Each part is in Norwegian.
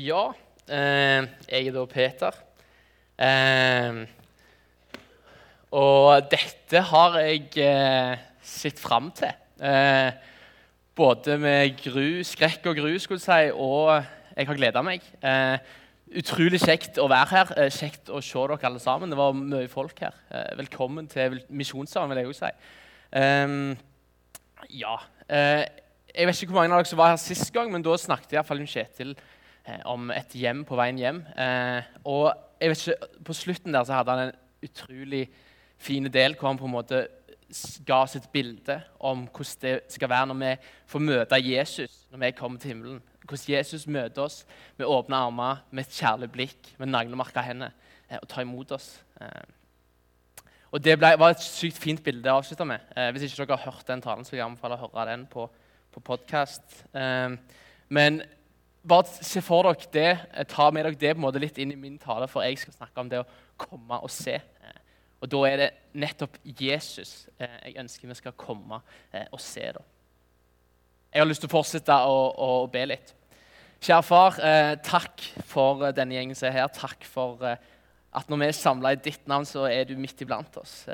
Ja, eh, jeg er da Peter. Eh, og dette har jeg eh, sett fram til. Eh, både med gru, skrekk og gru, skulle jeg si, og jeg har gleda meg. Eh, utrolig kjekt å være her. Eh, kjekt å se dere alle sammen. Det var mye folk her. Velkommen til Misjonssalen, vil jeg også si. ja. jeg vet ikke hvor mange av dere som var her sist gang, men da snakket iallfall Kjetil om et hjem på veien hjem. og jeg vet ikke, på slutten der så hadde han en utrolig fin del hvor han på en måte ga et bilde om hvordan det skal være når vi får møte Jesus når vi kommer til himmelen. Hvordan Jesus møter oss med åpne armer, med et kjærlig blikk, med naglemerka hender eh, og tar imot oss. Eh, og Det ble, var et sykt fint bilde å avslutte med. Eh, hvis ikke dere har hørt den talen, så vil jeg anbefale å høre den på, på podkast. Men bare se for dere det, ta med dere det på en måte litt inn i min tale, for jeg skal snakke om det å komme og se. Og da er det nettopp Jesus eh, jeg ønsker vi skal komme eh, og se. da. Jeg har lyst til å fortsette å, å be litt. Kjære far, eh, takk for denne gjengen som er her. Takk for at når vi er samla i ditt navn, så er du midt iblant oss.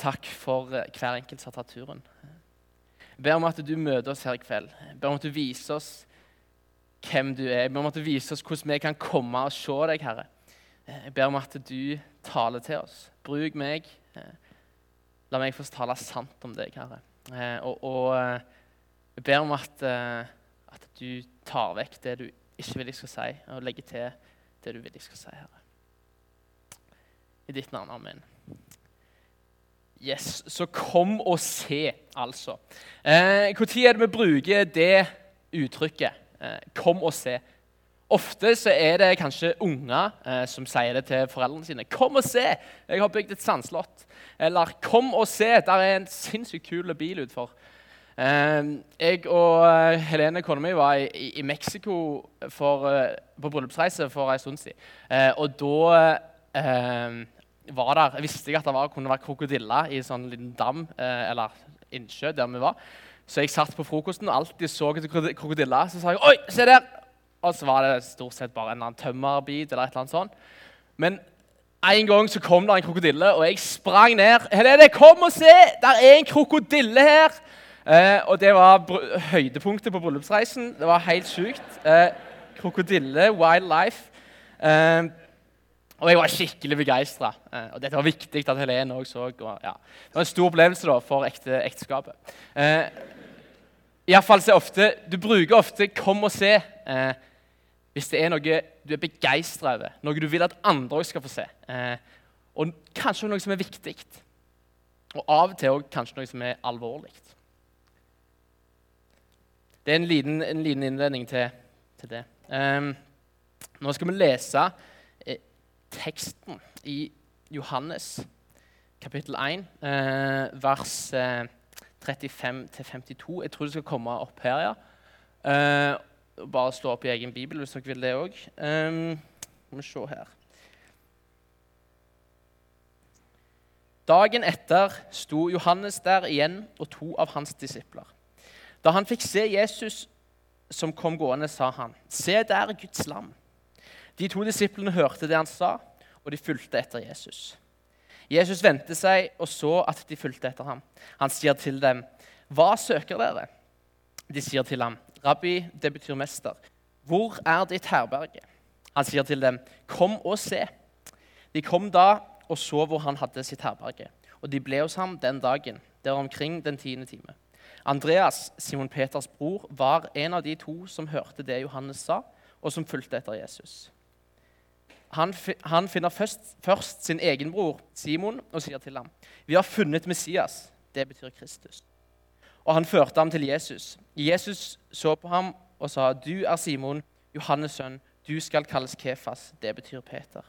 Takk for hver enkelt som har tatt turen. Jeg ber om at du møter oss her i kveld. Jeg ber om at du viser oss hvem du er. Jeg ber viser oss hvordan vi kan komme og se deg, Herre. Jeg ber om at du taler til oss. Bruk meg. Eh, la meg få tale sant om deg, Herre. Eh, og, og eh, jeg ber om at, at, du tar vekk det du ikke vil jeg skal si, og legger til det du vil jeg skal si, Herre. I ditt navn. Amen. Yes, Så kom og se, altså. Når eh, er det vi bruker det uttrykket? Eh, kom og se. Ofte så er det kanskje unger eh, som sier det til foreldrene sine. 'Kom og se! Jeg har bygd et sandslott.' Eller 'Kom og se! Der er en sinnssykt kul bil utfor.' Eh, jeg og eh, Helene, kona mi, var i, i Mexico for, eh, på bryllupsreise for en stund siden. Eh, og da var der, visste jeg at det var, kunne være krokodiller i en sånn liten dam eller innsjø der vi var. Så jeg satt på frokosten og alltid så etter krokodiller. Så sa jeg 'Oi, se der!' Og så var det stort sett bare en eller annen tømmerbit. eller et eller annet sånt. Men en gang så kom det en krokodille, og jeg sprang ned. Helene, kom og se! Der er en krokodille her! Eh, og det var høydepunktet på bryllupsreisen. Det var helt sjukt. Eh, krokodille, wildlife. Eh, og jeg var skikkelig begeistra. Eh, og dette var viktig at Helene òg så. Og, ja. Det var en stor opplevelse da, for ekte, ekteskapet. Eh, i fall så ofte, Du bruker ofte 'kom og se' eh, hvis det er noe du er begeistra over, noe du vil at andre også skal få se. Eh, og kanskje noe som er viktig. Og av og til òg kanskje noe som er alvorlig. Det er en liten, en liten innledning til, til det. Eh, nå skal vi lese teksten i Johannes kapittel 1, eh, vers eh, 35-52. Jeg tror det skal komme opp her, ja. Eh, bare slå opp i egen bibel hvis dere vil det òg. Um, vi se her. Dagen etter sto Johannes der igjen og to av hans disipler. Da han fikk se Jesus som kom gående, sa han, 'Se der Guds lam.' De to disiplene hørte det han sa, og de fulgte etter Jesus. Jesus vendte seg og så at de fulgte etter ham. Han sier til dem, 'Hva søker dere?' De sier til ham, Rabbi, det betyr mester. Hvor er ditt herberge? Han sier til dem, kom og se. De kom da og så hvor han hadde sitt herberge. Og de ble hos ham den dagen. Det var omkring den tiende time. Andreas, Simon Peters bror, var en av de to som hørte det Johannes sa, og som fulgte etter Jesus. Han, han finner først, først, sin egen bror Simon og sier til ham, 'Vi har funnet Messias.' Det betyr Kristus og han førte ham til Jesus. Jesus så på ham og sa, 'Du er Simon, Johannes' sønn. Du skal kalles Kefas.' Det betyr Peter.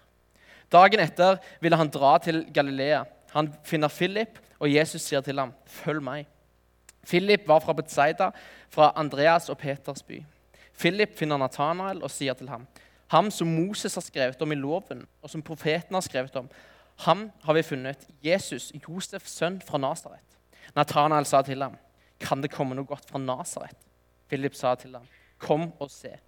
Dagen etter ville han dra til Galilea. Han finner Philip, og Jesus sier til ham, 'Følg meg.' Philip var fra Betzaida, fra Andreas og Peters by. Philip finner Nathanael og sier til ham, 'Ham som Moses har skrevet om i loven, og som profeten har skrevet om.' Ham har vi funnet, Jesus, Josefs sønn fra Nasaret. Nathanael sa til ham, kan det komme noe godt fra Nasaret? Philip sa til ham, 'Kom og se.'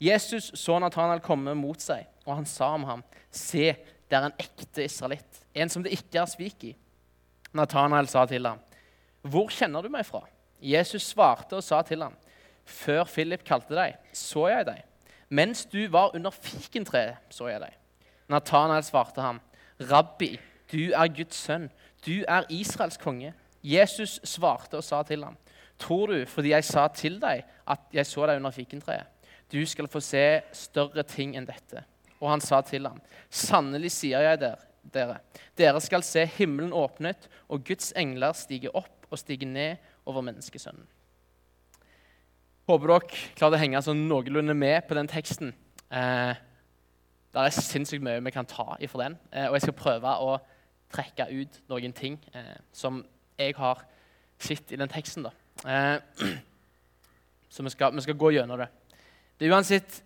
Jesus så Nathanael komme mot seg, og han sa om ham, 'Se, det er en ekte israelitt, en som det ikke er svik i.' Nathanael sa til ham, 'Hvor kjenner du meg fra?' Jesus svarte og sa til ham, 'Før Philip kalte deg, så jeg deg.' 'Mens du var under fikentreet, så jeg deg.' Nathanael svarte ham, 'Rabbi, du er Guds sønn. Du er Israels konge.' Jesus svarte og sa til ham, 'Tror du fordi jeg sa til deg at jeg så deg under fikentreet?' 'Du skal få se større ting enn dette.' Og han sa til ham, 'Sannelig sier jeg dere, dere skal se himmelen åpnet og Guds engler stige opp og stige ned over menneskesønnen.' Håper dere klarer å henge sånn noenlunde med på den teksten. Eh, det er sinnssykt mye vi kan ta ifra den, eh, og jeg skal prøve å trekke ut noen ting eh, som jeg har sett i den teksten. Eh, så vi skal, vi skal, gå gjennom det. Det er uansett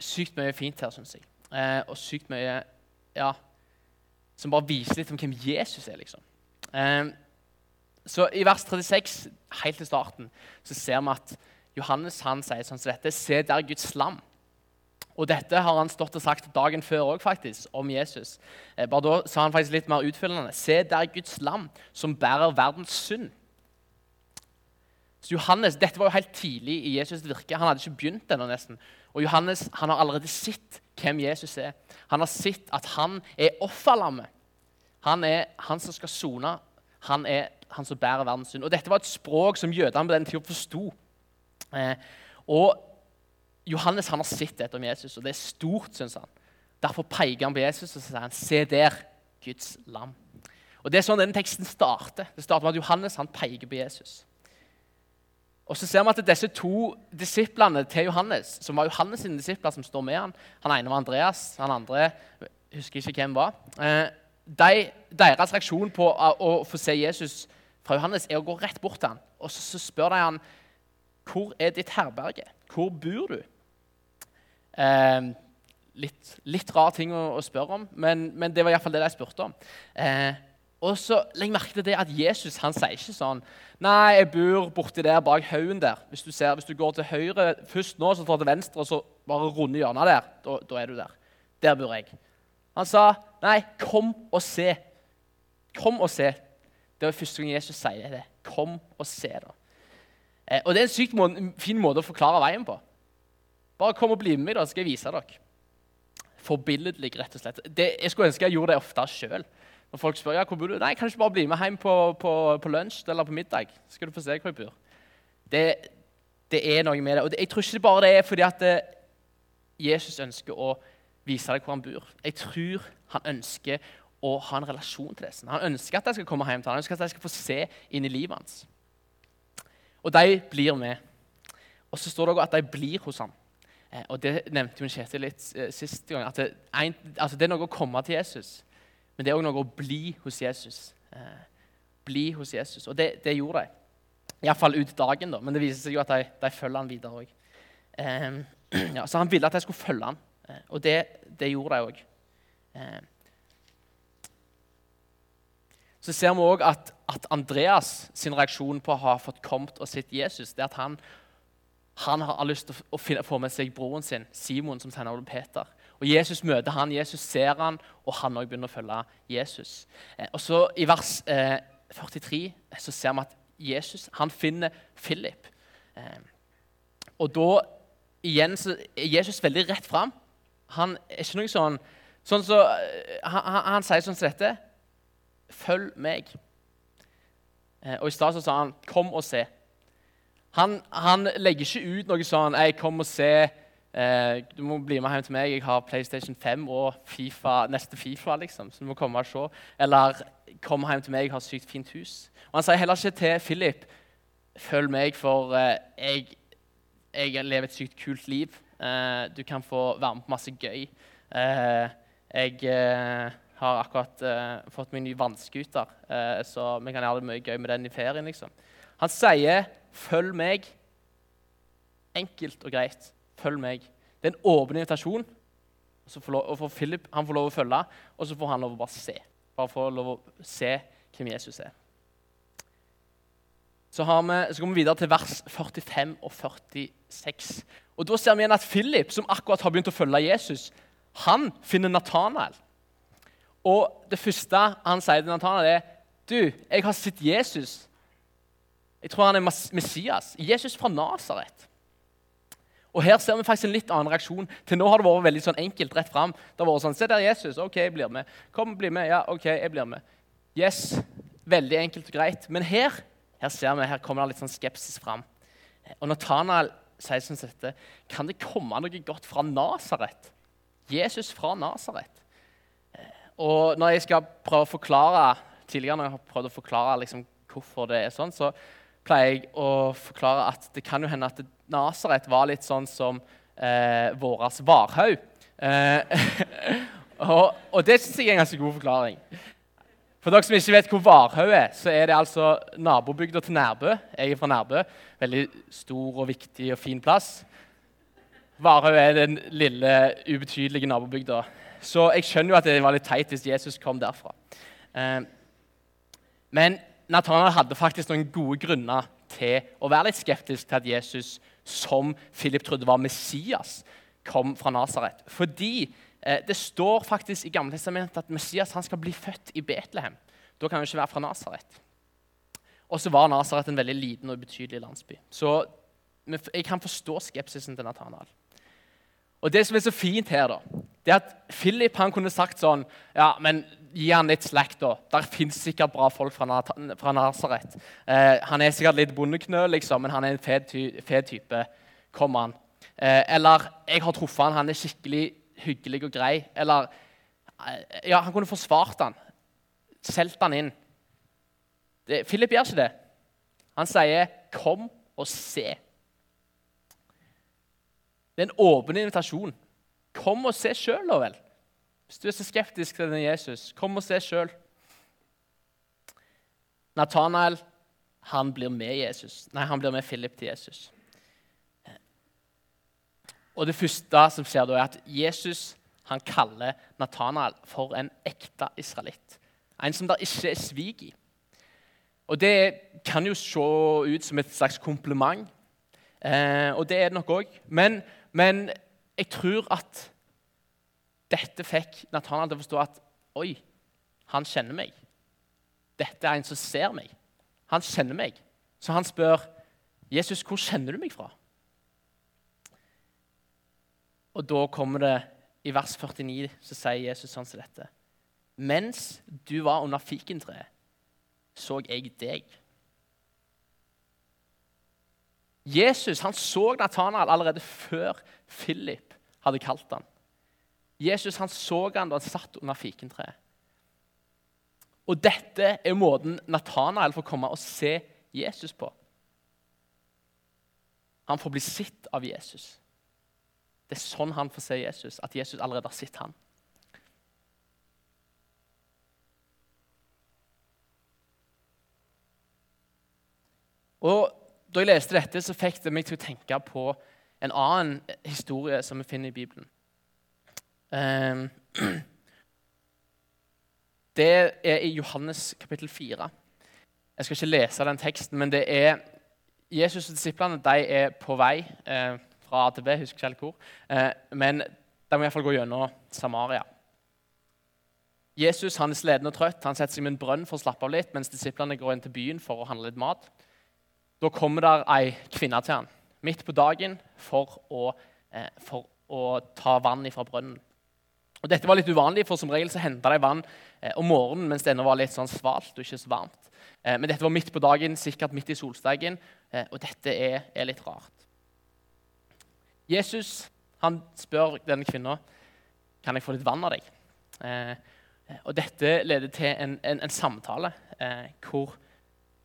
sykt mye fint her, syns jeg. Eh, og sykt mye ja, som bare viser litt om hvem Jesus er. liksom. Eh, så I vers 36, helt til starten, så ser vi at Johannes han sier sånn som dette. Se der Guds lam. Og dette har han stått og sagt dagen før òg, faktisk, om Jesus. Eh, bare da sa han faktisk litt mer utfyllende. Se der Guds lam, som bærer verdens synd. Så Johannes, Dette var jo helt tidlig i Jesus' virke. Han hadde ikke begynt ennå. nesten. Og Johannes han har allerede sett hvem Jesus er. Han har sett at han er offerlammet. Han er han som skal sone. Han er han som bærer verdens synd. Og Dette var et språk som jødene på den tida forsto. Eh, og Johannes han har sett dette om Jesus, og det er stort, syns han. Derfor peker han på Jesus og sier han, se der, Guds lam. Og Det er sånn denne teksten starter. Det starter med at Johannes han peker på Jesus. Og så ser vi at disse to disiplene til Johannes, som var Johannes' sine disipler, som står med han, han ene var Andreas, han andre husker ikke hvem var, eh, de, Deres reaksjon på å få se Jesus fra Johannes er å gå rett bort til han, og så, så spør de han, hvor er ditt herberge? Hvor bor du? Eh, litt, litt rar ting å, å spørre om, men, men, det var iallfall det de spurte om. Eh, og så Legg merke til det at Jesus han sier ikke sånn Nei, jeg bor borti der bak haugen der. Hvis du, ser, hvis du går til høyre først nå, så tar til venstre, og så bare runde hjørnet der. Da, da, er du der. Der bor jeg. Han sa, nei, kom og se. Kom og se. Det var første gang Jesus sier det. Kom og se, da. Eh, og Det er en sykt må fin måte å forklare veien på. Bare kom og bli med meg, da, skal jeg vise dere. Forbilledlig, rett og slett. Det, jeg skulle ønske jeg gjorde det ofte sjøl. Når folk spør ja, hvor bor du? Nei, kan du ikke bare bli med hjem på, på, på lunsj eller på middag. Så skal du få se hvor jeg bor. Det, det, er noe med det. Og det, jeg tror ikke bare det er fordi at det, eh, Jesus ønsker å vise deg hvor han bor. Jeg tror han ønsker å ha en relasjon til disse. Han ønsker at de skal komme hjem til ham. Han ønsker at de skal få se inn i livet hans. Og de blir med. Og så står det også at de blir hos ham. Eh, og Det nevnte jo Kjetil litt eh, sist gang. at det, en, altså det, er noe å komme til Jesus, men det er òg noe å bli hos Jesus. Eh, bli hos Jesus. Og det, det gjorde de. Iallfall ut dagen, da. Men det viser seg jo at de, de følger han videre òg. Eh, ja, så han ville at de skulle følge han, og det, det gjorde de òg. Eh, så ser vi òg at, at, Andreas sin reaksjon på å ha fått kommet og sett Jesus, det er at han, han har lyst til å få med seg broren sin, Simon, som sender over Peter. Og Jesus møter han, Jesus ser han, og han òg begynner å følge Jesus. Eh, og så I vers eh, 43 så ser vi at Jesus han finner Philip. Eh, og da igjen så er Jesus veldig rett fram. Han er ikke noe sånn sånn så, eh, han, han, han sier sånn som dette 'Følg meg'. Eh, og I stad sa han 'kom og se'. Han, han, legger ikke ut noe sånn 'Ei, kom og se'. Eh, du må bli med hjem til meg. Jeg har PlayStation 5 og FIFA, neste Fifa. liksom, så du må komme og se. Eller 'Kom hjem til meg, jeg har sykt fint hus'. Og Han sier heller ikke til Philip 'Følg meg, for eh, jeg, jeg, lever et sykt kult liv'. Du kan få være med på masse gøy. Jeg har akkurat uh, fått meg ny vannskuter, uh, så vi kan gjøre det mye gøy med den i ferien. liksom. Han sier 'følg meg'. Enkelt og greit. Følg meg. Det er en åpen invitasjon. Får, lov, og for Philip han får lov å følge, og så får han lov å bare se. Bare få lov å se hvem Jesus er. så, vi, så går vi videre til vers 45 og 46. Og Da ser vi igjen at Philip, som akkurat har begynt å følge Jesus, han finner Nathanael. Og det første han sier til Nathanael, er du, jeg har sett Jesus. Jeg tror han er Messias. Jesus fra Nasaret. Og Her ser vi faktisk en litt annen reaksjon. Til nå har det vært veldig sånn enkelt, rett fram. Det har vært sånn, Se der Jesus. OK, jeg blir med. Kom, bli med. Ja, OK, jeg blir med. Yes. Veldig enkelt og greit. Men her her ser vi, her kommer det litt sånn skepsis fram. Og Nathanael sier som dette Kan det komme noe godt fra Nasaret? Jesus fra Nasaret. Og når jeg skal prøve å forklare tidligere når jeg har prøvd å forklare liksom, hvorfor det er sånn, så pleier jeg å forklare at det kan jo hende at Nasaret var litt sånn som eh, våres Varhaug. Eh, og, og, det syns jeg er en ganske god forklaring. For dere som ikke vet hvor Varhaug er, så er det altså nabobygda til Nærbø. Jeg er fra Nærbø. Veldig stor og viktig og fin plass. Varhaug er den lille, ubetydelige nabobygda. Så jeg skjønner jo at det var litt teit hvis Jesus kom derfra. Eh, men Nathanael hadde faktisk noen gode grunner til å være litt skeptisk til at Jesus, som Philip trodde var Messias, kom fra Nasaret. Fordi eh, det står faktisk i Gamle Testamentet at Messias skal bli født i Betlehem. Da kan han ikke være fra Nasaret. Og så var Nasaret en veldig liten og ubetydelig landsby. Så jeg kan forstå skepsisen til Nathanael. Og det som er så fint her, da, det at Philip han kunne sagt sånn Ja, men gi han litt slack, da. Der fins sikkert bra folk fra, fra Nasaret. Eh, han er sikkert litt bondeknøl, liksom, men han er en fet, ty fet type. Kom an. Eh, eller jeg har truffet han, han er skikkelig hyggelig og grei. Eller eh, Ja, han kunne forsvart han. Solgt han inn. Det, Philip gjør ikke det. Han sier 'kom og se'. Det er en åpen invitasjon. Kom og se sjøl, da vel. Hvis du er så skeptisk til denne Jesus, kom og se sjøl. Nathanael han blir med Jesus. Nei, han blir med Philip til Jesus. Og Det første som skjer da, er at Jesus han kaller Nathanael for en ekte israelitt. En som det ikke er svik i. Og Det kan jo se ut som et slags kompliment, eh, og det er det nok òg. Men, men jeg tror at dette fikk Nathanael til å forstå at oi, han kjenner meg. Dette er en som ser meg. Han kjenner meg. Så han spør Jesus, hvor kjenner du meg fra? Og da kommer det i vers 49, så sier Jesus sånn som dette. Mens du var under fikentreet, så jeg deg. Jesus han så Nathanael allerede før Philip hadde kalt ham. Jesus han så han da han satt under fikentreet. Og dette er måten Nathanael får komme og se Jesus på. Han får bli sett av Jesus. Det er sånn han får se Jesus, at Jesus allerede har sett han. Og Da jeg leste dette, så fikk det meg til å tenke på en annen historie som vi finner i Bibelen. Ehm, det er i Johannes kapittel 4. Jeg skal ikke lese den teksten, men det er Jesus og disiplene de er på vei eh, fra A til B. husker ikke hvor. Eh, men de må iallfall gå gjennom Samaria. Jesus han er sliten og trøtt. Han setter seg med en brønn for å slappe av litt, mens disiplene går inn til byen for å handle litt mat. Da kommer der ei kvinne til han midt på dagen for å, eh, for å ta vann fra brønnen. Og Dette var litt uvanlig, for som regel så henta de vann eh, om morgenen mens det ennå var litt sånn svalt og ikke så varmt. Eh, men dette var midt på dagen, sikkert midt i solsteigen, eh, og dette er, er, litt rart. Jesus han spør denne kvinna kan jeg få litt vann av deg. Eh, og Dette leder til en, en, en samtale eh, hvor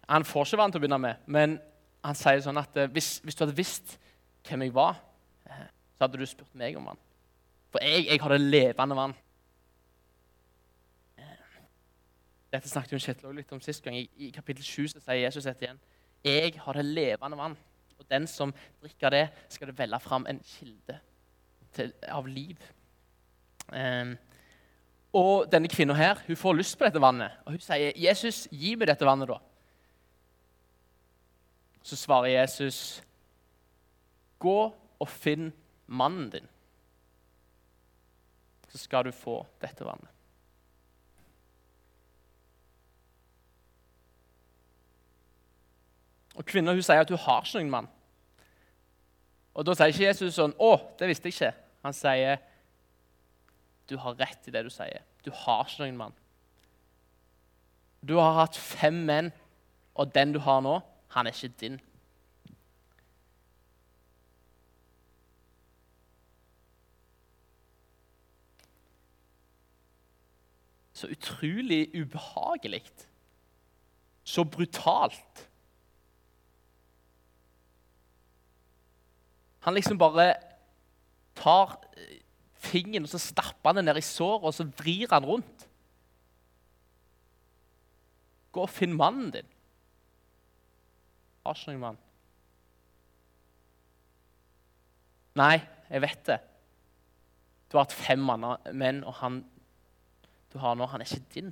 han får ikke vann til å begynne med, men han sier sånn at eh, hvis, hvis, du hadde visst hvem jeg var, så hadde du spurt meg om vann. For jeg, jeg har det levende vann. Dette snakket jo Kjetil litt om sist gang. I, I, kapittel 7 så sier Jesus dette igjen. Jeg har det levende vann, og den som drikker det, skal det velle fram en kilde til, av liv. Um, og denne kvinna her hun får lyst på dette vannet, og hun sier, 'Jesus, gi meg dette vannet', da. Så svarer Jesus, 'Gå og finn mannen din, så skal du få dette vannet.' Og Kvinna hun sier at hun har ikke noen mann. Og Da sier ikke Jesus sånn 'Å, det visste jeg ikke'. Han sier, 'Du har rett i det du sier. Du har ikke noen mann.' Du har hatt fem menn, og den du har nå, han er ikke din. Så utrolig ubehagelig. Så brutalt. Han liksom bare tar eh, fingeren og så stapper han den ned i såret og så vrir han rundt. Gå og finn mannen din. Har ikke noen mann. Nei, jeg vet det. Du har hatt fem menn, og han du har nå, han er ikke din.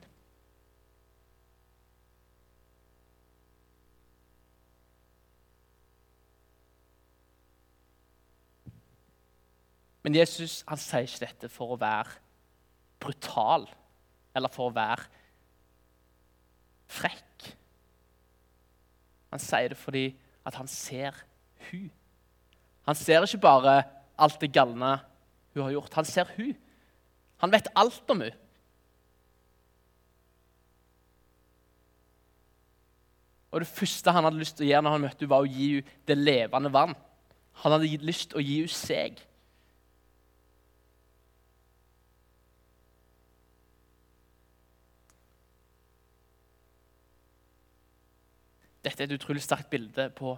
Men Jesus han sier ikke dette for å være brutal eller for å være frekk. Han sier det fordi at han ser hun. Han ser ikke bare alt det galne hun har gjort. Han ser hun. Han vet alt om hun. Og Det første han hadde lyst til å gjøre når han møtte henne, var å gi henne det levende vann. Han hadde lyst til å gi henne seg. Dette er et utrolig sterkt bilde på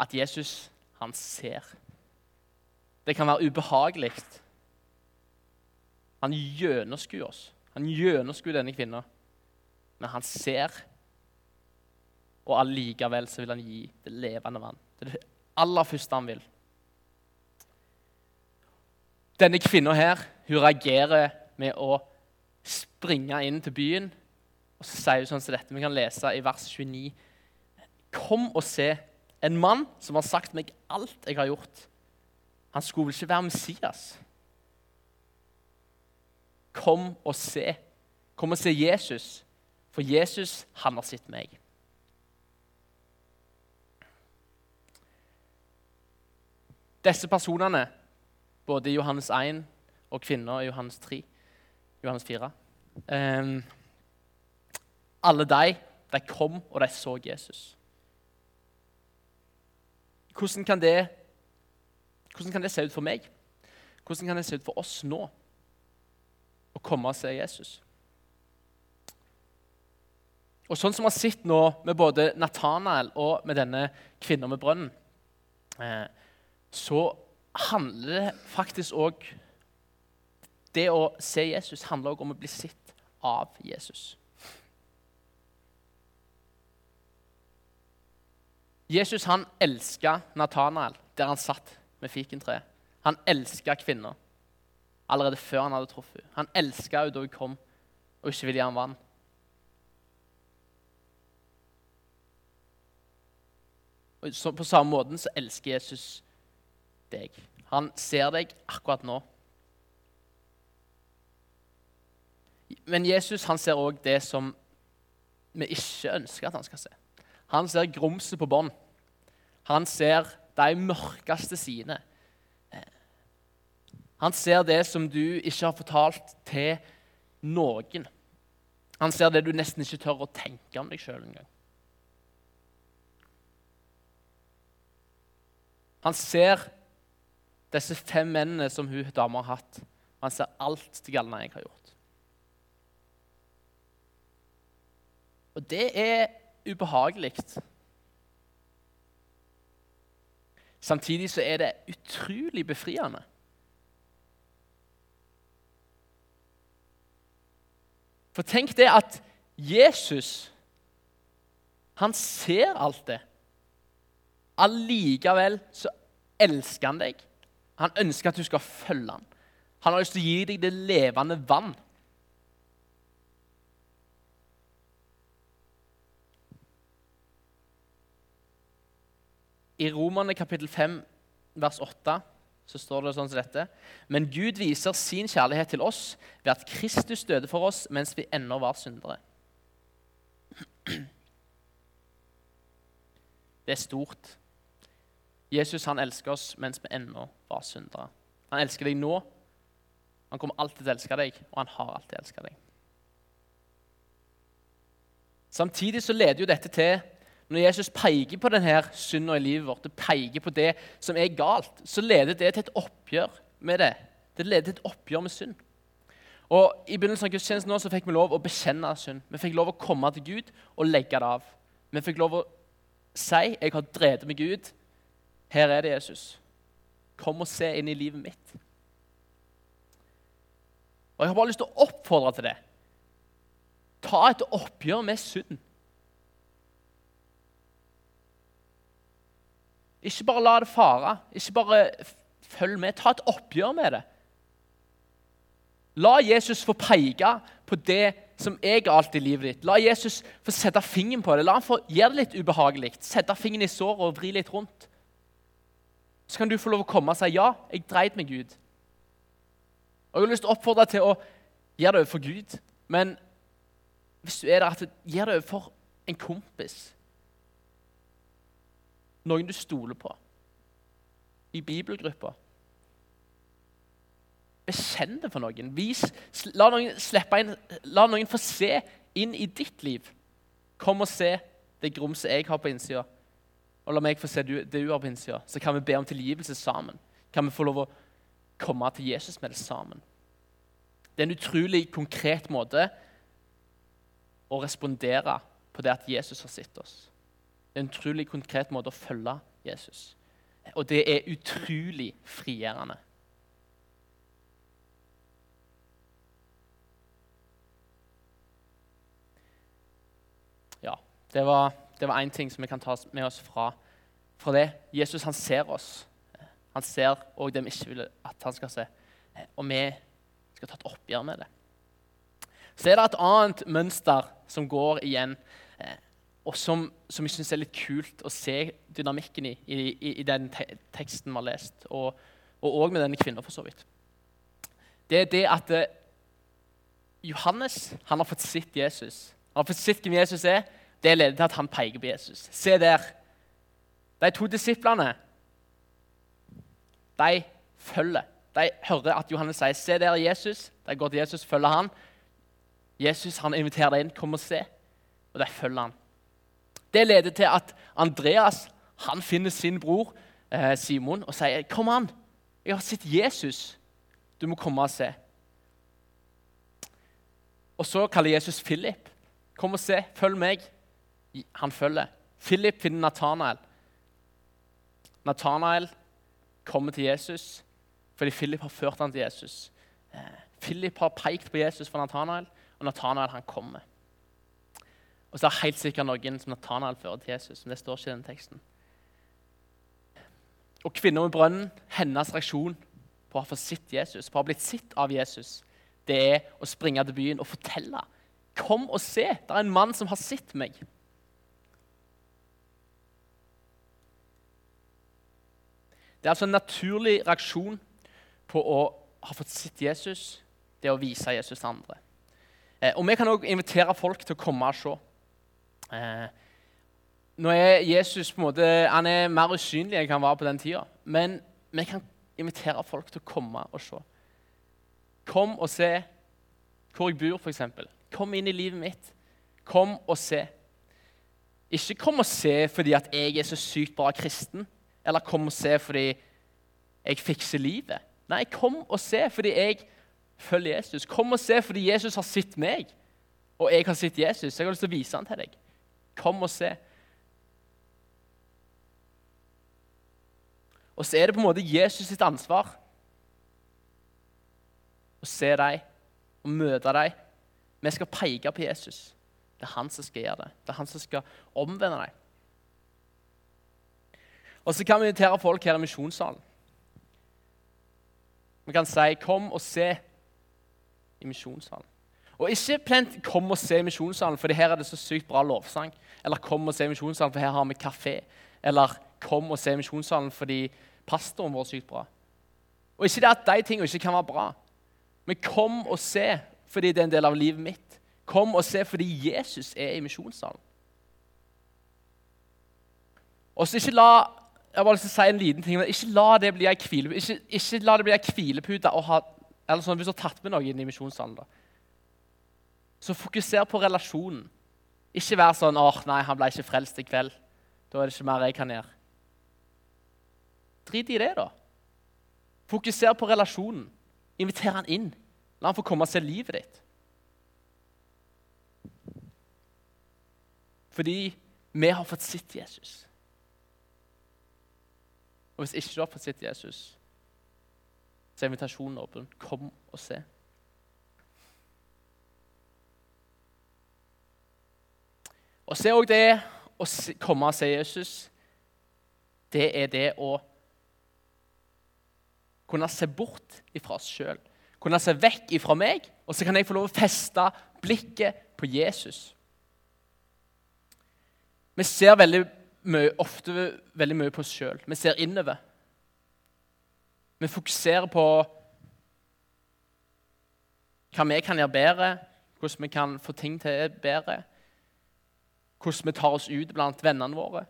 at Jesus, han ser. Det kan være ubehagelig. Han gjennomskuer oss. Han gjennomskuer denne kvinnen. Men han ser, og allikevel så vil han gi det levende vann. Det er det aller første han vil. Denne kvinna her, hun reagerer med å springe inn til byen. Og så sier hun sånn som dette. Vi kan lese i vers 29. Kom og se en mann som har sagt meg alt jeg har gjort. Han skulle vel ikke være Messias? Kom og se. Kom og se Jesus, for Jesus, han har sett meg. Disse personene, både Johannes 1 og kvinner i Johannes 3, Johannes 4 um, ehm, Alle de, de kom og de så Jesus. Hvordan kan, det, hvordan kan det se ut for meg? Hvordan kan det se ut for oss nå å komme og se Jesus? Og Sånn som vi har sett nå med både Nathanael og med denne kvinnen med brønnen, eh, så handler det faktisk òg Det å se Jesus handler også om å bli sett av Jesus. Jesus han elska Natanael der han satt med fikentreet. Han elska kvinner allerede før han hadde truffet henne. Han elska henne da hun kom og ikke ville gi ham vann. Og så på samme måten så elsker Jesus deg. Han ser deg akkurat nå. Men Jesus han ser òg det som vi ikke ønsker at han skal se. Han ser grumset på bånd. Han ser de mørkeste sidene. Han ser det som du ikke har fortalt til noen. Han ser det du nesten ikke tør å tenke om deg sjøl engang. Han ser disse fem mennene som hun dama har hatt. Han ser alt det galne jeg har gjort. Og det er ubehagelig. Samtidig så er det utrolig befriende. For tenk det at Jesus, han ser alt det. Allikevel så elsker han deg. Han ønsker at du skal følge ham. Han har lyst til å gi deg det levende vann. I Romerne kapittel 5, vers 8, så står det sånn som dette. Men Gud viser sin kjærlighet til oss ved at Kristus døde for oss mens vi ennå var syndere. Det er stort. Jesus han elsker oss mens vi ennå var syndere. Han elsker deg nå. Han kommer alltid til å elske deg, og han har alltid elsket deg. Samtidig så leder jo dette til når Jesus peker på denne synda i livet vårt, det peker på det som er galt, så leder det til et oppgjør med det. Det leder til et oppgjør med synd. Og I begynnelsen av gudstjenesten nå så fikk vi lov å bekjenne synd. Vi fikk lov å komme til Gud og legge det av. Vi fikk lov å si 'Jeg har drevet med Gud'. Her er det, Jesus. Kom og se inn i livet mitt. Og Jeg har bare lyst til å oppfordre til det. Ta et oppgjør med synd. Ikke bare la det fare. Ikke bare følg med. Ta et oppgjør med det. La Jesus få peke på det som er galt i livet ditt. La Jesus få sette fingeren på det. La han få gjøre det litt ubehagelig. Sette fingeren i såret og vri litt rundt. Så kan du få lov å komme og si ja, jeg dreit med Gud. Og Jeg har lyst til å oppfordre deg til å gjøre det overfor Gud. Men hvis du er der, gjør det overfor en kompis. Noen du stoler på. I bibelgruppa. Bekjenn det for noen. Vis, la, noen inn, la noen få se inn i ditt liv. Kom og se det grumset jeg har på innsida, og la meg få se det du har på innsida. Så kan vi be om tilgivelse sammen. Kan vi få lov å komme til Jesus med det sammen. Det er en utrolig konkret måte å respondere på det at Jesus har sett oss. Det er en utrolig konkret måte å følge Jesus. Og det er utrolig frigjørende. Det var én ting som vi kan ta med oss fra, fra det. Jesus han ser oss. Han ser òg det vi ikke vil at han skal se. Og vi skal ta et oppgjør med det. Så er det et annet mønster som går igjen, og som, som jeg syns er litt kult å se dynamikken i, i, i den te teksten vi har lest, og òg med denne kvinnen, for så vidt. Det er det at eh, Johannes han har fått sett Jesus. Han har fått sett hvem Jesus er det leder til at han peker på Jesus. Se der. De to disiplene de følger. De hører at Johannes sier 'Se der, Jesus'. De går til Jesus, følger han. Jesus han inviterer dem inn. 'Kom og se.' Og de følger han. Det leder til at Andreas han finner sin bror eh, Simon og sier, 'Kom an, jeg har sett Jesus. Du må komme og se.' Og så kaller Jesus Philip. 'Kom og se. Følg meg.' han følger. Philip finner Nathanael. Nathanael kommer til Jesus fordi Philip har ført ham til Jesus. Eh, Philip har pekt på Jesus for Nathanael, og Nathanael han kommer. Og så er det helt sikkert noen som Nathanael fører til Jesus, men det står ikke i denne teksten. Og kvinner med brønnen, hennes reaksjon på å ha fått sett Jesus, på å ha blitt sett av Jesus, det er å springe til byen og fortelle. Kom og se! Det er en mann som har sett meg. Det er altså en naturlig reaksjon på å ha fått sett Jesus, det å vise Jesus til andre. Eh, og Vi kan òg invitere folk til å komme og se. Eh, nå er Jesus på en måte, han er mer usynlig enn han var på den tida. Men vi kan invitere folk til å komme og se. Kom og se hvor jeg bor, f.eks. Kom inn i livet mitt. Kom og se. Ikke kom og se fordi at jeg er så sykt bra kristen. Eller kom og se fordi jeg fikser livet. Nei, kom og se fordi jeg følger Jesus. Kom og se fordi Jesus har sett meg, og jeg har sett Jesus. Jeg har lyst til å vise han til deg. Kom og se. Og så er det på en måte Jesus sitt ansvar å se deg og møte deg. Vi skal peke på Jesus. Det er han som skal gjøre det. Det er han som skal omvende deg. Og så kan vi invitere folk her i misjonssalen. Vi kan si 'kom og se' i misjonssalen. Og ikke plent 'kom og se' misjonssalen, for her er det så sykt bra lovsang. Eller 'kom og se' misjonssalen, for her har vi kafé. Eller kom og se Misjonssalen fordi pastoren var sykt bra. Og ikke det at de tingene ikke kan være bra, men kom og se fordi det er en del av livet mitt. Kom og se fordi Jesus er i misjonssalen. Og så ikke la jeg bare si en liten ting, men ikke la det bli ei hvilepute ei hvilepute eller sånn, hvis du har tatt med noe inn i misjonssalen. da. Så fokuser på relasjonen. Ikke vær sånn åh, nei, han ble ikke frelst i kveld. Da er det ikke mer jeg kan gjøre. Drit i det, da. Fokuser på relasjonen. Inviter han inn. La han få komme og se livet ditt. Fordi vi har fått sett Jesus. Og hvis ikke du har fått sett Jesus, så er invitasjonen åpen. Kom og se. Og se òg det å komme og se Jesus, det er det å kunne se bort ifra oss sjøl. Kunne se vekk ifra meg, og så kan jeg få lov å feste blikket på Jesus. Vi ser veldig mye, ofte veldig mye på oss sjøl. Vi ser innover. Vi fokuserer på hva vi kan gjøre bedre, hvordan vi kan få ting til bedre. Hvordan vi tar oss ut blant vennene våre.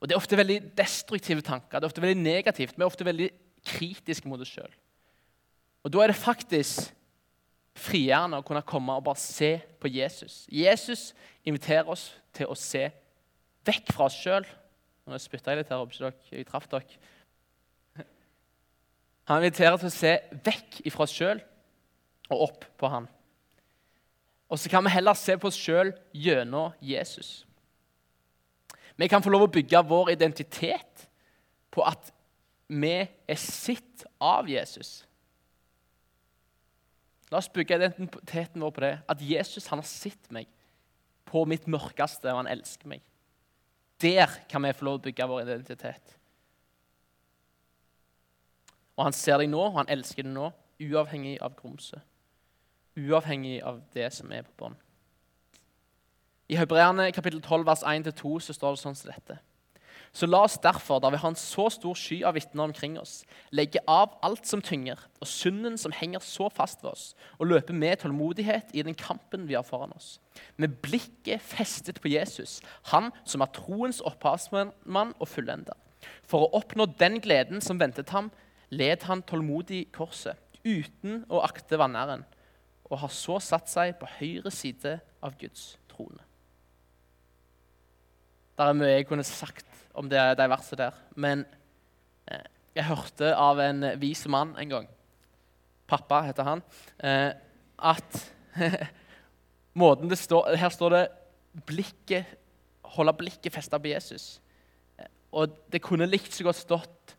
Og Det er ofte veldig destruktive tanker. det er ofte veldig negativt. Vi er ofte veldig kritiske mot oss sjøl. Og da er det faktisk frigjørende å kunne komme og bare se på Jesus. Jesus inviterer oss til å se vekk fra oss sjøl. Nå spytta jeg litt her, håper ikke dere traff dere. Han inviterer til å se vekk fra oss sjøl og opp på han. Og så kan vi heller se på oss sjøl gjennom Jesus. Vi kan få lov å bygge vår identitet på at vi er sitt av Jesus. La oss bygge identiteten vår på det. At Jesus han har sett meg på mitt mørkeste, og han elsker meg. Der kan vi få lov å bygge vår identitet. Og han ser deg nå, og han elsker deg nå, uavhengig av grumset. Uavhengig av det som er på bånd. I Hebreerne kapittel 12 vers 1-2 så står det sånn som dette. Så la oss derfor, da vi har en så stor sky av vitner omkring oss, legge av alt som tynger, og synden som henger så fast ved oss, og løpe med tålmodighet i den kampen vi har foran oss. Med blikket festet på Jesus, han som er troens opphavsmann og fullender. For å oppnå den gleden som ventet ham, led han tålmodig korset, uten å akte vanæren, og har så satt seg på høyre side av Guds trone. Det er mye jeg kunne sagt om det, de versene der. Men eh, jeg hørte av en vis mann en gang, pappa heter han, eh, at måten det står, Her står det blikket, 'holde blikket festet på Jesus'. Eh, og det kunne likt så godt stått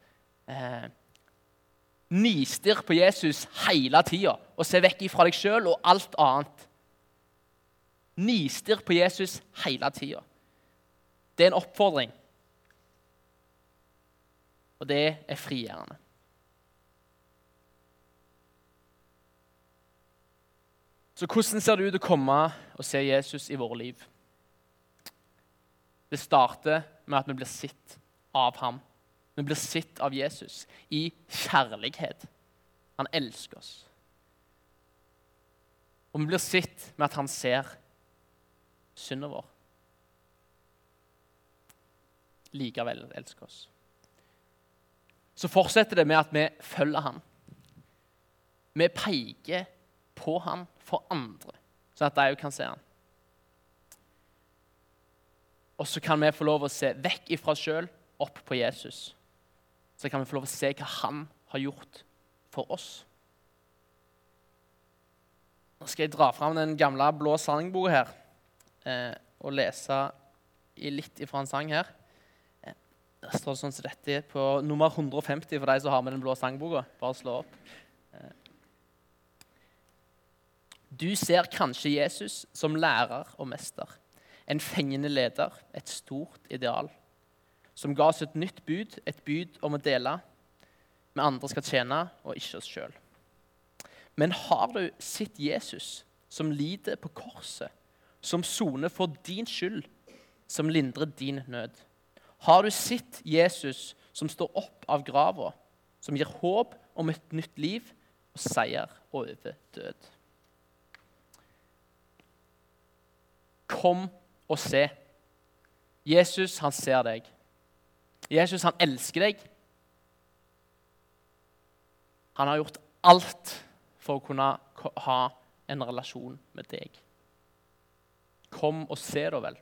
Nistirr på Jesus hele tida og se vekk ifra deg sjøl og alt annet. Nistirr på Jesus hele tida. Det er en oppfordring. Og det er frigjørende. Så hvordan ser det ut å komme og se Jesus i våre liv? Det starter med at vi blir sett av ham. Vi blir sett av Jesus i kjærlighet. Han elsker oss. Og vi blir sett med at han ser synden vår. Likevel elsker oss så fortsetter det med at vi følger han. Vi peker på han for andre, sånn at de òg kan se han. Og så kan vi få lov å se vekk ifra oss sjøl, opp på Jesus. Så kan vi få lov å se hva han har gjort for oss. Nå skal jeg dra fram den gamle blå sangboka her eh, og lese litt ifra en sang her. Der står det sånn som dette på nummer 150 for de som har med den blå sangboka. Bare slå opp. Eh. Du ser kanskje Jesus som lærer og mester, en fengende leder, et stort ideal, som ga oss et nytt bud, et bud om å dele. Med andre skal tjene, og ikke oss sjøl. Men har du sett Jesus som lider på korset, som soner for din skyld, som lindrer din nød? Har du sett Jesus som står opp av grava, som gir håp om et nytt liv og seier over død? Kom og se. Jesus, han ser deg. Jesus, han elsker deg. Han har gjort alt for å kunne ha en relasjon med deg. Kom og se, da vel.